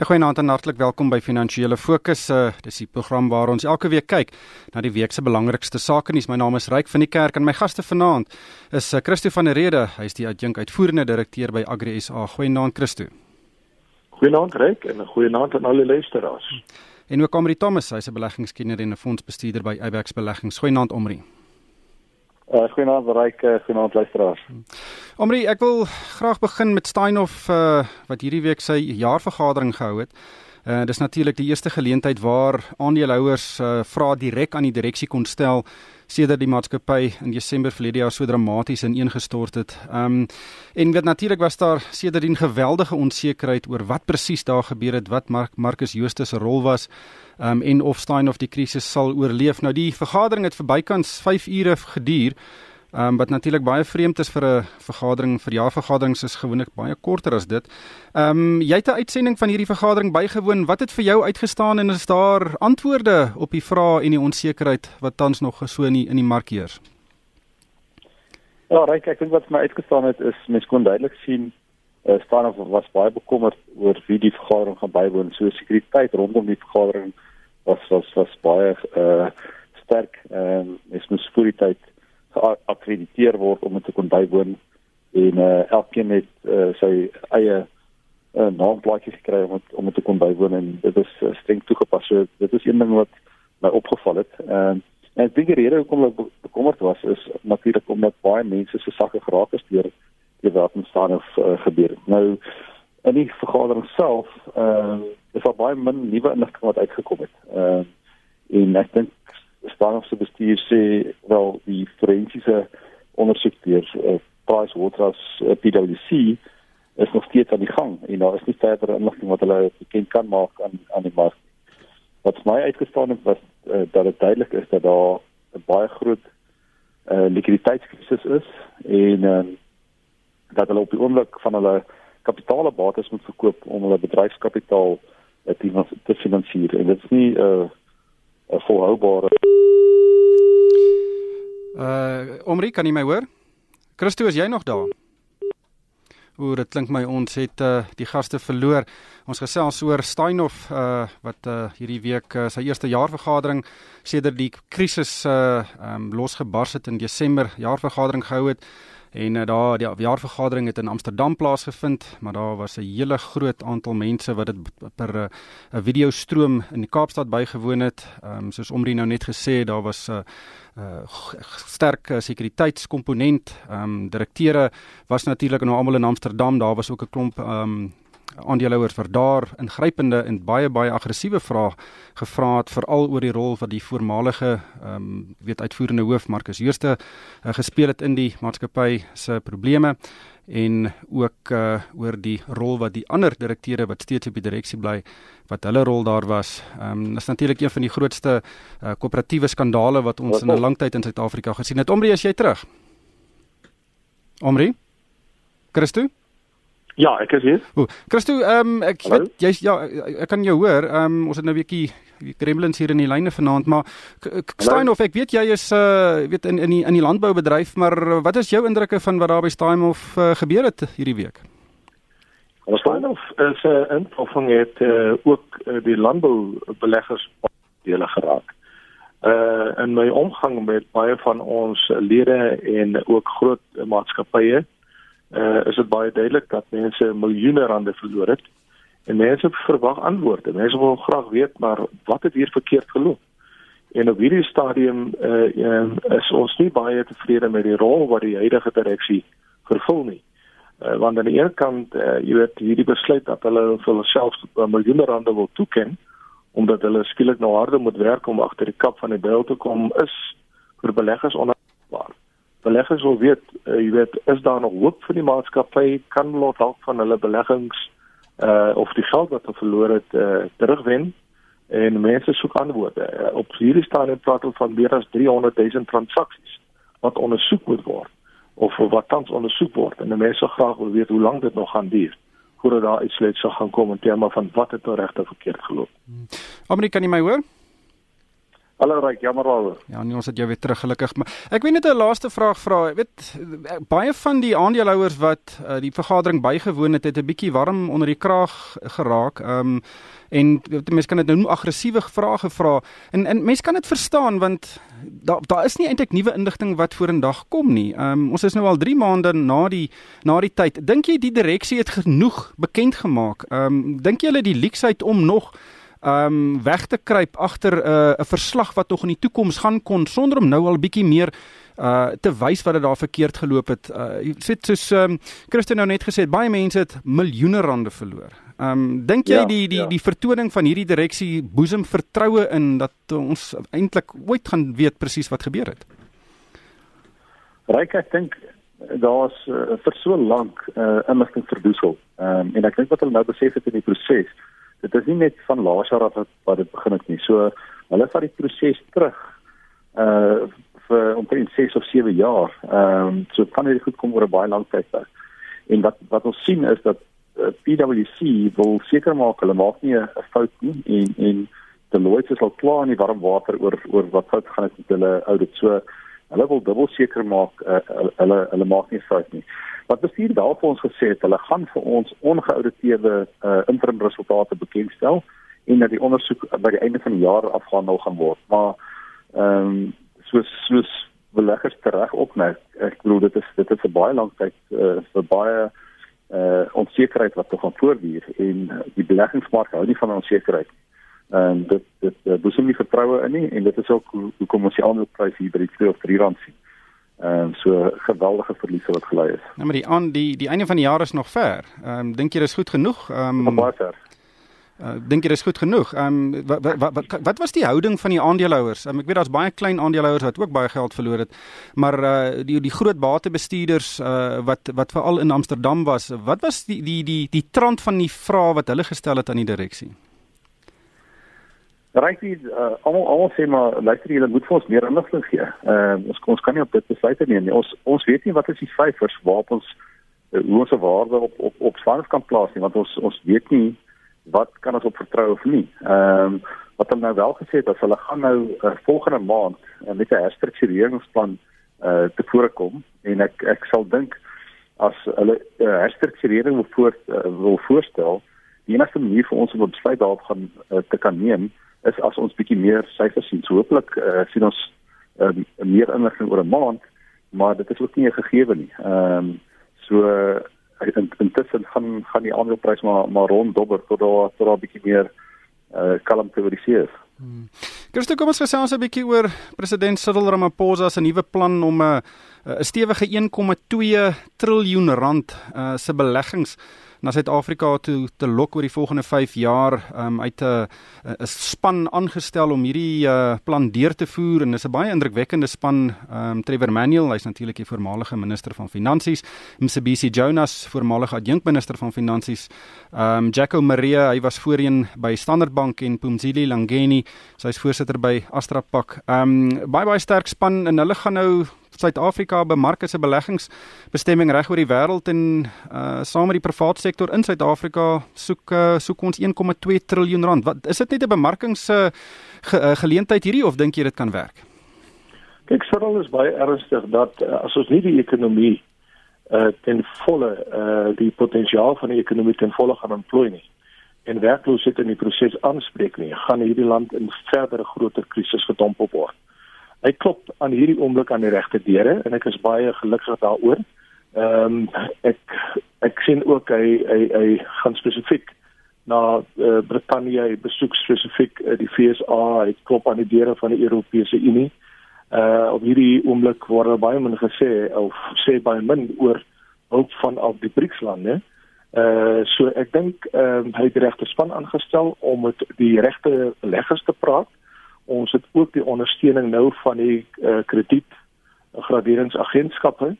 Goeienaand en hartlik welkom by Finansiële Fokus. Uh, dis die program waar ons elke week kyk na die week se belangrikste sake nuus. My naam is Ryk van die Kerk en my gaste vanaand is uh, Christo van der Rede. Hy is die adjunk uitvoerende direkteur by Agri SA. Goeienaand Christo. Goeienaand Ryk en 'n goeienaand aan al die luisteraars. En ook Omri Thomas, hy's 'n beleggingskenner en 'n fondsbestuurder by Ibex Beleggings. Goeienaand Omri. Uh, goeienaand Ryk, uh, goeienaand luisteraars. Omri, ek wil graag begin met Steinhoff uh, wat hierdie week sy jaarvergadering gehou het. Uh dis natuurlik die eerste geleentheid waar aandeelhouers uh vra direk aan die direksie kon stel sedert die maatskappy in Desember verlede jaar so dramaties ineengestort het. Um en weet natuurlik was daar sedertdien geweldige onsekerheid oor wat presies daar gebeur het, wat Mark Marcus Jooste se rol was um, en of Steinhoff die krisis sal oorleef. Nou die vergadering het verbykans 5 ure geduur. Ehm um, wat natuurlik baie vreemd is vir 'n vergadering vir jaarvergaderings is gewoonlik baie korter as dit. Ehm um, jy het 'n uitsending van hierdie vergadering bygewoon. Wat het vir jou uitgestaan en is daar antwoorde op die vrae en die onsekerheid wat tans nog so in die, in die mark heers? Ja, Ryk, ek dink wat my uitgestaan het is mens kon duidelik sien uh, staan of was baie bekommerd oor wie die vergadering gaan bywoon. So sekuriteit rondom die vergadering was was was baie uh sterk en um, is mens vir die tyd geakkrediteer word om dit te kon bywoon en uh elkeen het uh, sy eie uh, naamplaatjie gekry om het, om dit te kon bywoon en dit is uh, streng toegepas. So dit is een ding wat my opgeval het. Uh, en dink die rede hoekom ek bekommerd was is natuurlik omdat baie mense se sakke geraak is deur die wat ontstaan of uh, gebeur. Nou in die vergadering self ehm uh, is daar baie min nuwe inligting wat uitgekom het. Ehm uh, en ek dink staan se bestuur sê wel die forensiese ondersoek deur uh, Price Waterhouse uh, PwC is nog steeds aan die gang en daar is nie verdere inligting wat hulle bekend kan maak aan aan die mark. Wat my uitgestaan het was uh, dat dit duidelik is dat daar 'n baie groot uh, likwiditeitskrisis is en uh, dat hulle op die oomblik van hulle kapitaalbates moet verkoop om hulle bedryfskapitaal uh, te finansier en dit is nie 'n uh, volhoubare Uh Omri, kan jy my hoor? Christo, is jy nog daar? Oor dit klink my ons het uh die gaste verloor. Ons gesels oor Steinhoff uh wat uh hierdie week uh, sy eerste jaarvergadering sedert die krisis uh um losgebars het in Desember jaarvergadering gehou het. En uh, daar die jaarvergadering het in Amsterdam plaasgevind, maar daar was 'n hele groot aantal mense wat dit per 'n uh, videostroom in die Kaapstad bygewoon het. Ehm um, soos Omri nou net gesê daar was 'n uh, uh, sterk uh, sekuriteitskomponent. Ehm um, direkteure was natuurlik nou almal in Amsterdam. Daar was ook 'n klomp ehm um, aandeelhouers vir daar ingrypende en baie baie aggressiewe vrae gevra het veral oor die rol wat die voormalige ehm um, weet uitvoerende hoof Marcus Jooste uh, gespeel het in die maatskappy se probleme en ook uh, oor die rol wat die ander direkteure wat steeds op die direksie bly wat hulle rol daar was. Ehm um, dis natuurlik een van die grootste uh, koöperatiewe skandale wat ons in 'n lang tyd in Suid-Afrika gesien het. Omri, as jy terug. Omri? Christo? Ja, ek is hier. O, Christo, ehm um, ek weet jy's ja, ek kan jou hoor. Ehm um, ons het nou 'n bietjie gremlins hier in die lyne vanaand, maar Steinhoff, ek weet jy is uh weet in in die in die landboubedryf, maar wat is jou indrukke van wat daar by Steinhoff uh, gebeur het hierdie week? Steinhoff is 'n uh, involving het uh, ook uh, die landboubeleggers dele geraak. Uh in my omgang met baie van ons lede en ook groot maatskappye uh, is dit baie duidelik dat mense miljoene rande verloor het en mense verwag antwoorde. Mense wil graag weet maar wat het hier verkeerd geloop? En op hierdie stadium uh, is ons nie baie tevrede met die rol wat die huidige direksie vervul nie. Uh, want aan die een kant uh, jy weet hierdie besluit dat hulle vir hulself miljoene rande wil toeken omdat hulle skielik nou harder moet werk om agter die kap van die byl te kom is vir beleggers onverwaarbaar beleggers wil weet, uh, jy weet, is daar nog hoop vir die maatskappy? Kan hulle dalk van hulle beleggings uh of die geld wat hulle verloor het uh terugwen? En mense soek antwoorde. Uh, op hierdie stadium praat ons van meer as 300 000 transaksies wat ondersoek moet word of wat tans ondersoek word. En mense graag wil weet hoe lank dit nog gaan duur voordat daar uitsluit sal gaan kom in terme van wat het nou regtig verkeerd geloop. Amerika, kan jy my hoor? Hallo Ryk, jammer al. Ja, nee, ons het jou weer terug gelukkig, maar ek weet net 'n laaste vraag vra. Ek weet baie van die aandeelhouers wat uh, die vergadering bygewoon het, het 'n bietjie warm onder die kraag geraak. Ehm um, en mense kan dit nou aggressiewe vrae gevra. En en mense kan dit verstaan want daar daar is nie eintlik nuwe inligting wat vorendag kom nie. Ehm um, ons is nou al 3 maande na die na die tyd. Dink jy die direksie het genoeg bekend gemaak? Ehm um, dink jy hulle die leaks uit om nog um weg te kruip agter 'n uh, verslag wat tog in die toekoms gaan kon sonder om nou al bietjie meer uh te wys wat dit daar verkeerd geloop het. Uh jy sê soos um Christen nou net gesê het, baie mense het miljoene rande verloor. Um dink jy ja, die die ja. die vertoning van hierdie direksie boesem vertroue in dat ons eintlik ooit gaan weet presies wat gebeur het? Ryk ek dink daar's uh, vir so lank uh inligting verdoesel. Um en ek dink wat hulle nou besef het in die proses dit is nie net van laas jaar af wat dit begin het nie. So hulle vat die proses terug uh vir omtrent 6 of 7 jaar. Ehm um, so kan dit goed kom oor 'n baie lang tydperk. En wat wat ons sien is dat uh, PwC wil seker maak hulle maak nie 'n fout nie en en Deloitte is al klaar in die warm water oor oor wat fout gaan het met hulle audit. So hulle wil dubbel seker maak uh, hulle hulle maak nie fout nie. Wat bestuur daar vir ons gesê het, hulle gaan vir ons ongeauditeerde uh, interim resultate bekendstel en dat die ondersoek by die einde van die jaar afgehandel gaan word. Maar ehm um, soos soos beleggers tereg opmerk, ek bedoel dit is dit is 'n baie lang tyd uh, vir baie uh onsekerheid wat tog aan voortduur en die beleggingsmark hou nie van onsekerheid. En dit dit uh, boesem nie vertroue in nie en dit is ook hoe, hoe kom ons die aandelepryse hier by die 2 of 3 rand sien ehm um, so geweldige verliese wat gelei is. Nou maar die aan die die einde van die jaar is nog ver. Ehm um, dink jy dis goed genoeg? Ehm um, baie ver. Uh, dink jy dis goed genoeg? Ehm um, wat, wat wat wat was die houding van die aandeelhouers? Um, ek weet daar's baie klein aandeelhouers wat ook baie geld verloor het, maar uh, die die groot batebestuurders uh, wat wat veral in Amsterdam was, wat was die die die die trant van die vrae wat hulle gestel het aan die direksie? Ryk die uh, almal almal sê maar luister julle moet vir ons meer inligting gee. Ehm uh, ons ons kan nie op dit besluit neem nie. Ons ons weet nie wat is die syfers waarop ons uh, ons waarde op op op swaars kan plaas nie want ons ons weet nie wat kan ons op vertrou of nie. Ehm um, wat hulle nou wel gesê het dat hulle gaan nou uh, volgende maand uh, met 'n herstruktureringsplan uh te voorkom en ek ek sal dink as hulle uh, herstrukturering wil voor uh, wil voorstel die enigste manier vir ons om 'n besluit daarop gaan uh, te kan neem is as ons bietjie meer syfers sien. So hooplik uh, sien ons uh, meer inligting oor 'n maand, maar dit is ook nie 'n gegeewe nie. Ehm um, so uh, intussen gaan gaan die aandeleprys maar maar rond dobber tot daar tot daar bietjie meer uh, kalmte oor die see is. Hmm. Gister kom ons gesels 'n bietjie oor president Cyril Ramaphosa se nuwe plan om 'n 'n stewige 1,2 triljoen rand uh, se beleggings na Suid-Afrika toe te lok oor die volgende 5 jaar um, uit 'n 'n span aangestel om hierdie uh, plan deur te voer en dis 'n baie indrukwekkende span. Um, Trevor Manuel, hy's natuurlik die voormalige minister van finansies, Msebisi Jonas, voormalige adjunkminister van finansies, um, Jacko Maria, hy was voorheen by Standard Bank en Pumzile Langeni, sy's voorsitter by Astrapak. Um baie baie sterk span en hulle gaan nou Suid-Afrika bemark as 'n beleggingsbestemming reg oor die wêreld en uh saam met die private sektor in Suid-Afrika soek uh, soek ons 1,2 triljoen rand. Wat is dit net 'n bemarkings uh, ge, uh, geleentheid hierdie of dink jy dit kan werk? Kyk, Cyril is baie ernstig dat uh, as ons nie die ekonomie uh ten volle uh die potensiaal van die ekonomie ten volle gaan ontplooi nie en werkloosheid in die proses aanspreek nie, gaan hierdie land in verdere groter krisis gedompel word hy klop aan hierdie oomblik aan die regte deure en ek is baie gelukkig daaroor. Ehm um, ek ek sien ook hy hy hy gaan spesifiek na uh, Brittanje, hy besoek spesifiek uh, die FSA, hy klop aan die deure van die Europese Unie. Uh op hierdie oomblik word er baie min gesê of sê baie min oor hulp van al die BRICS-lande. Uh so ek dink ehm um, hy het die regte span aangestel om met die regte beleggers te praat ons het ook die ondersteuning nou van die uh, krediet graderingsagentskappe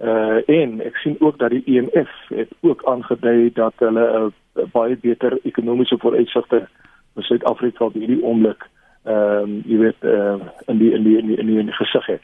uh en ek sien ook dat die IMF e het ook aangedui dat hulle 'n uh, baie beter ekonomiese vooruitsigte vir Suid-Afrika op hierdie oomblik ehm um, jy weet uh in die in die in die, in die, in die gesig het.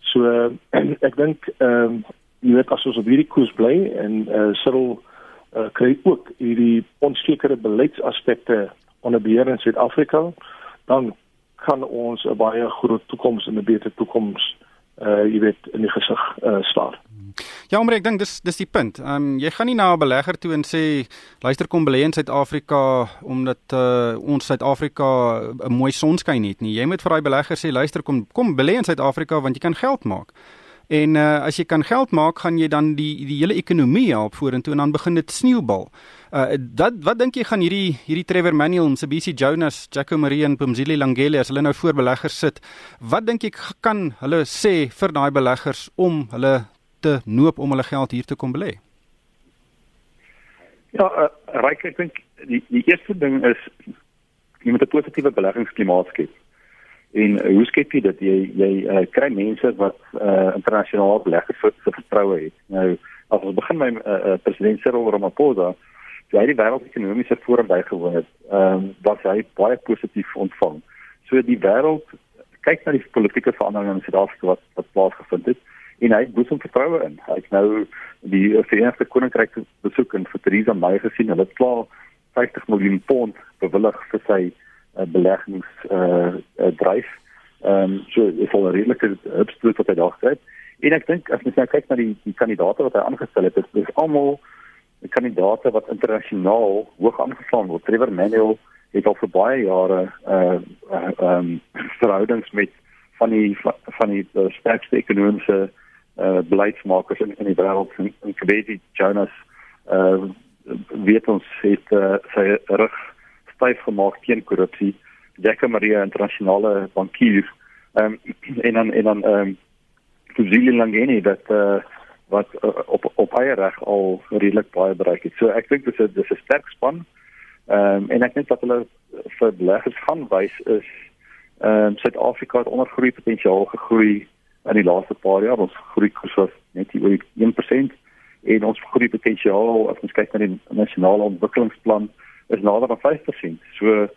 So uh, ek dink ehm um, jy weet as ons op hierdie koers bly en uh Cyril uh, kry ook hierdie onsekere beleidsaspekte onder beheer in Suid-Afrika dan kan ons 'n baie groot toekoms en 'n beter toekoms uh jy weet in die gesig uh staar. Ja, maar ek dink dis dis die punt. Ehm um, jy gaan nie na 'n belegger toe en sê luister kom belê in Suid-Afrika omdat uh ons Suid-Afrika 'n mooi sonskyn het nie. Jy moet vir daai belegger sê luister kom kom belê in Suid-Afrika want jy kan geld maak. En uh as jy kan geld maak, gaan jy dan die die hele ekonomie help vorentoe en dan begin dit sneeubal. Uh dat wat dink jy gaan hierdie hierdie Trevor Manuel, Msebisi Jonas, Jaco Marie en Pumzile Langele as hulle nou voor beleggers sit, wat dink jy kan hulle sê vir daai beleggers om hulle te noop om hulle geld hier te kom belê? Ja, uh, Ryk, ek dink die die eerste ding is jy moet 'n positiewe beleggingsklimaat skep. En uh, hoe skep jy dit? Jy jy uh, kry mense wat uh, internasionaal beleggers vir, vir vertroue het. Nou as ons begin met uh, president Cyril Ramaphosa, jy het die wêreldekonomiese forum bygewoon het, ehm um, wat hy baie positief ontvang. So die wêreld kyk na die politieke veranderinge in Suid-Afrika wat wat plaasgevind het en hy het boesem vertroue in. Hy het nou die Verenigde Koninkryk besoek en vir Theresa May gesien. Hulle het klaar 50 miljoen pond bewillig vir sy uh, beleggings uh, uh dryf. Ehm um, so is al 'n redelike opstoot wat hy daar gekry het. En ek dink as mens nou kyk na die die kandidaate wat hy aangestel het, is almal die kandidaate wat internasionaal hoog aangeslaan word. Trevor Manuel het al vir baie jare uh ehm uh, um, verhoudings met van die van die sterkste ekonomiese uh beleidsmakers in in die wêreld en Kobedi Jonas uh weet ons het uh, sy rug styf gemaak teen korrupsie. Jacques Maria internasionale bankier. Ehm um, en dan en dan ehm um, Fuzili Langeni dat uh, wat uh, op op eie reg al redelik baie bereik het. So ek dink dis 'n dis 'n sterk span. Ehm um, en ek dink wat hulle vir beleggers gaan wys is ehm um, Suid-Afrika het onder groei potensiaal gegroei in die laaste paar jaar. Ons groei koers was net oor 1% en ons groei potensiaal as ons kyk na die nasionale ontwikkelingsplan is nader aan 5%. So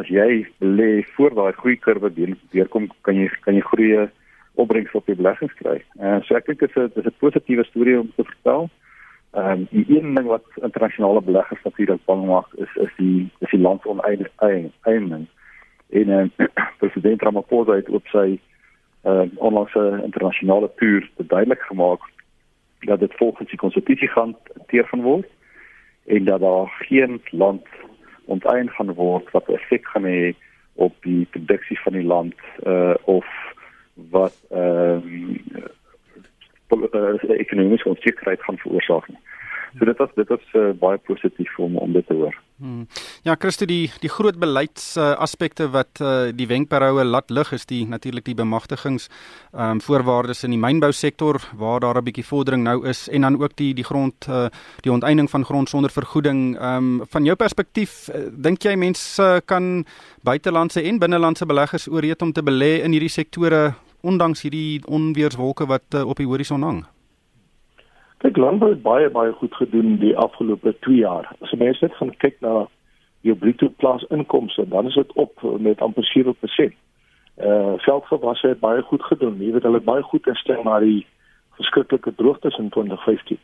as jy lê voor daai groei kurwe deurkom kan jy kan jy groeie opbrengs op jou beleggings kry. En uh, so ek dink dit is 'n dis 'n positiewe storie om te vertel. Ehm um, die een ding wat internasionale beleggers natuurlik bang maak is is die is die landsoneiening. En uh, president Ramaphosa het op sy uh onlangse internasionale toer duidelik gemaak dat dit volgens die konstitusie gaan hanteer gaan word en dat daar geen land onteien gaan word wat effek gaan hê op die produksie van die land uh of wat ehm um, ekonomiese onsekerheid gaan veroorsaak nie. So dit was dit was uh, baie positief om om dit te hoor. Hmm. Ja, Christo die die groot beleids uh, aspekte wat uh, die wenkbroue laat lig is die natuurlik die bemagtigings ehm um, voorwaardes in die mynbou sektor waar daar 'n bietjie vordering nou is en dan ook die die grond uh, die onteiening van grond sonder vergoeding. Ehm um, van jou perspektief uh, dink jy mense uh, kan buitelandse en binnelandse beleggers ooreet om te belê in hierdie sektore ondanks hierdie onweerswolke wat uh, op die horison hang? Kyk, landbou het baie baie goed gedoen die afgelope 2 jaar. As jy mens net gaan kyk na jou bruto plaas inkomste, dan is dit op met amper 7%. Eh uh, veldgewasse het baie goed gedoen. Jy weet hulle het baie goed gestel na die verskriklike droogtes in 2015.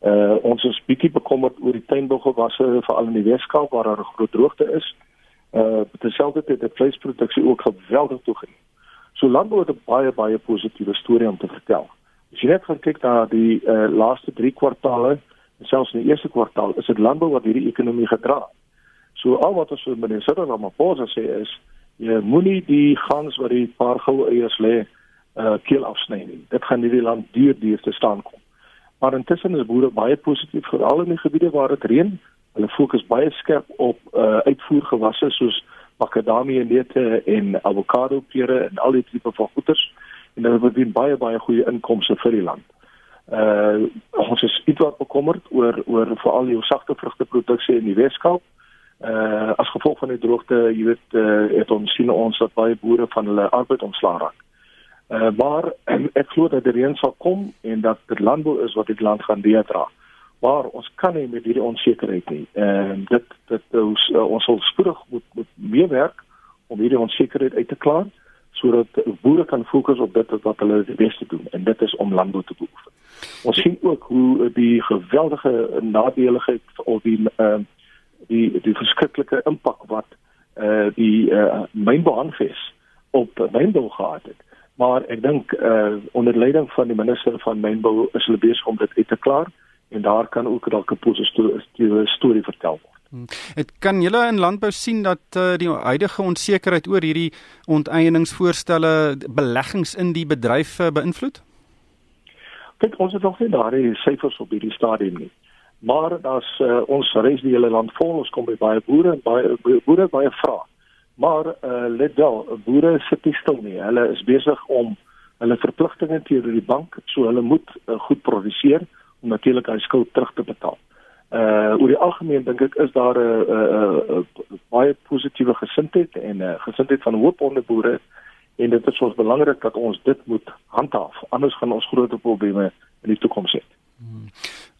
Eh uh, ons is bietjie bekommerd oor die tuinbougewasse veral in die Weskaap waar daar 'n groot droogte is. Eh uh, terselfdertyd het vleisproduksie ook geweldig toegeneem. So landbou het 'n baie baie positiewe storie om te vertel. As jy net kyk na die uh, laaste 3 kwartaale, selfs in die eerste kwartaal, is dit landbou wat hierdie ekonomie gedra het. So al wat ons met meneer Sitter Ramaphosa sê is jy moenie die gans wat die paar goue eiers lê uh keel afsny nie. Dit gaan hierdie land duur duur te staan kom. Maar intussen is boere baie positief veral in die gebiede waar dit reën. Hulle fokus baie skerp op uh uitvoergewasse soos makadamie neute en avokado pere en al die tipe van goederes en dit word baie baie goeie inkomste vir die land. Uh ons is ietwat bekommerd oor oor veral die sagte vrugteproduksie in die Weskaap. Uh as gevolg van die droogte, jy weet, uh, het ons sien ons dat baie boere van hulle arbeid ontslaa raak. Uh maar ek glo dat die reën sal kom en dat dit landbou is wat dit land gaan deurdra. Maar ons kan nie met hierdie onsekerheid nie. En uh, dit dit ons, uh, ons sal spoedig moet moet meer werk om hierdie onsekerheid uit te klaar sodat boere kan fokus op dit wat hulle die beste doen en dit is om landbou te beoefen. Ons sien ook hoe die geweldige nadeligheid of die uh, die die verskriklike impak wat uh, die uh, mynbehandves mynbou gehad het. Maar ek dink uh onder leiding van die minister van mynbou is hulle besig om dit uit te klaar en daar kan ook dalk 'n positiewe storie vertel word. Dit hmm. kan julle in landbou sien dat uh, die huidige onsekerheid oor hierdie onteieningsvoorstelle beleggings in die bedryf uh, beïnvloed? Kyk, ons het nog nie daardie syfers op hierdie stadium nie. Maar daar's uh, ons reis die hele land vol, ons kom by baie boere en baie boere baie vra. Maar uh, let wel, boere sit nie stil nie. Hulle is besig om hulle verpligtinge teenoor die bank, so hulle moet uh, goed produseer om natuurlik hulle skuld terug te betaal. Uh oor die algemeen dink ek is daar 'n uh, uh, uh, baie positiewe gesindheid en 'n uh, gesindheid van hoop onder boere en dit is ons belangrik dat ons dit moet handhaaf anders gaan ons groot probleme in die toekoms hê. Hmm.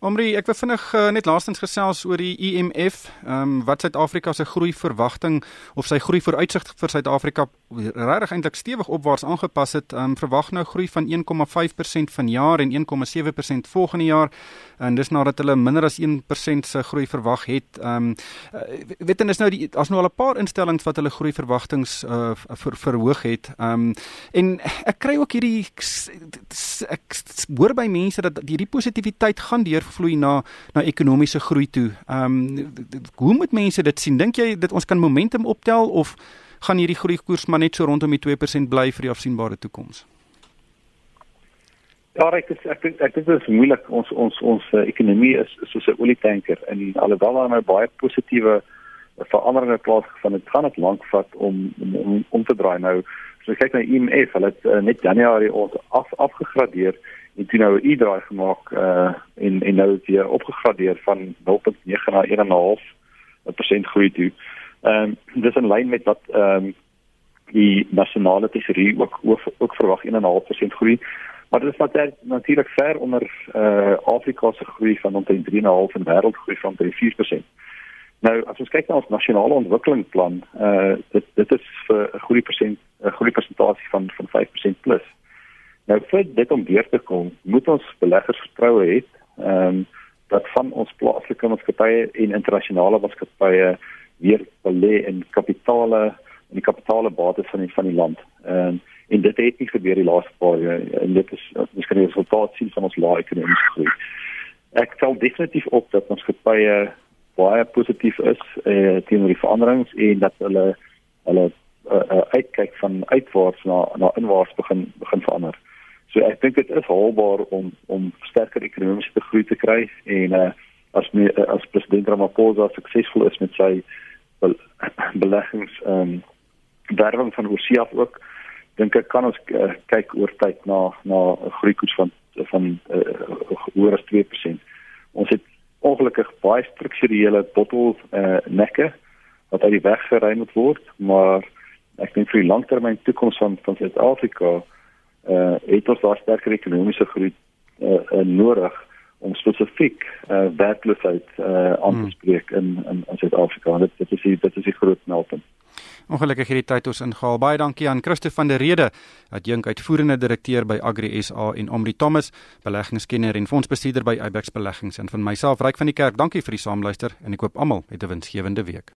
Omri, ek wil vinnig uh, net laastens gesels oor die IMF, e ehm um, wat Suid-Afrika se groei verwagting of sy groei vooruitsig vir Suid-Afrika regtig eintlik stewig opwaarts aangepas het. Ehm um, verwag nou groei van 1,5% vanjaar en 1,7% volgende jaar en dis nadat hulle minder as 1% se groei verwag het. Ehm um, weet en is nou die as nou al 'n paar instellings wat hulle groei verwagtinge uh, ver, verhoog het. Ehm um, en ek kry ook hierdie ek hoor by mense dat hierdie positiwiteit gaan deurvloei na na ekonomiese groei toe. Ehm um, hoe moet mense dit sien? Dink jy dat ons kan momentum optel of gaan hierdie groei koers maar net so rondom die 2% bly vir die afsienbare toekoms? Ja, ek is, ek dink ek dink dit is moeilik. Ons ons ons uh, ekonomie is, is soos 'n olietanker en alhoewel daar nou baie positiewe veranderinge plaasgevind het, gaan dit lank vat om om om, om te draai nou. Jy kyk na IMF, hulle het uh, net Januarie ons af afgegradeer en toe nou 'n e-draai gemaak uh en en nou weer opgegradeer van 0.9 na 1.5% groei toe. Ehm um, dis in lyn met wat ehm um, die nasionale tesourier ook ook, ook verwag 1.5% groei. Maar dit is natuurlik ver onder uh Afrika se groei van omtrent 3.5 en wêreldgroei van 3.4%. Nou as ons kyk na ons nasionale ontwikkelingsplan, uh dit dit is vir 'n groei persent 'n groei persentasie van van 5% plus. Nou vir dit om weer te kom, moet ons beleggers vertroue hê ehm um, dat van ons plaaslike maatskappye en internasionale maatskappye weer belê in kapitale in die kapitale bates van die van die land. Um, en dit het nie gebeur die laaste paar jaar en dit is ons kan die resultaat sien van ons lae ekonomiese groei. Ek sal definitief op dat ons gepaaie baie positief is eh teenoor die veranderings en dat hulle hulle uh, uh, uitkyk van uitwaarts na na inwaarts begin begin verander. So ek dink dit is haalbaar om om sterker ekonomiese groei te kry en uh, as me, as president Ramaphosa suksesvol is met sy beleggings ehm um, werwing van oorsee af ook dink ek kan ons uh, kyk oor tyd na na 'n groeikoers van van uh, hoër as 2%. Ons het ongelukkig baie strukturele bottel uh, nekke wat uit die weg geruim moet word, maar ek dink vir die langtermyn toekoms van van Suid-Afrika uh het ons daar sterker ekonomiese groei uh, uh, nodig om spesifiek uh werkloosheid uh aan te hmm. spreek in in in Suid-Afrika. Dit dit is die, dit is die groot meldpunt. Ongelukkig hierdie tyd ons ingehaal. Baie dankie aan Christo van der Rede, adjunk uitvoerende direkteur by Agri SA en Omri Thomas, beleggingskenner en fondsbestuurder by Ibex Beleggings en van myself Ryk van die Kerk. Dankie vir die saamluister en ek hoop almal het 'n winsgewende week.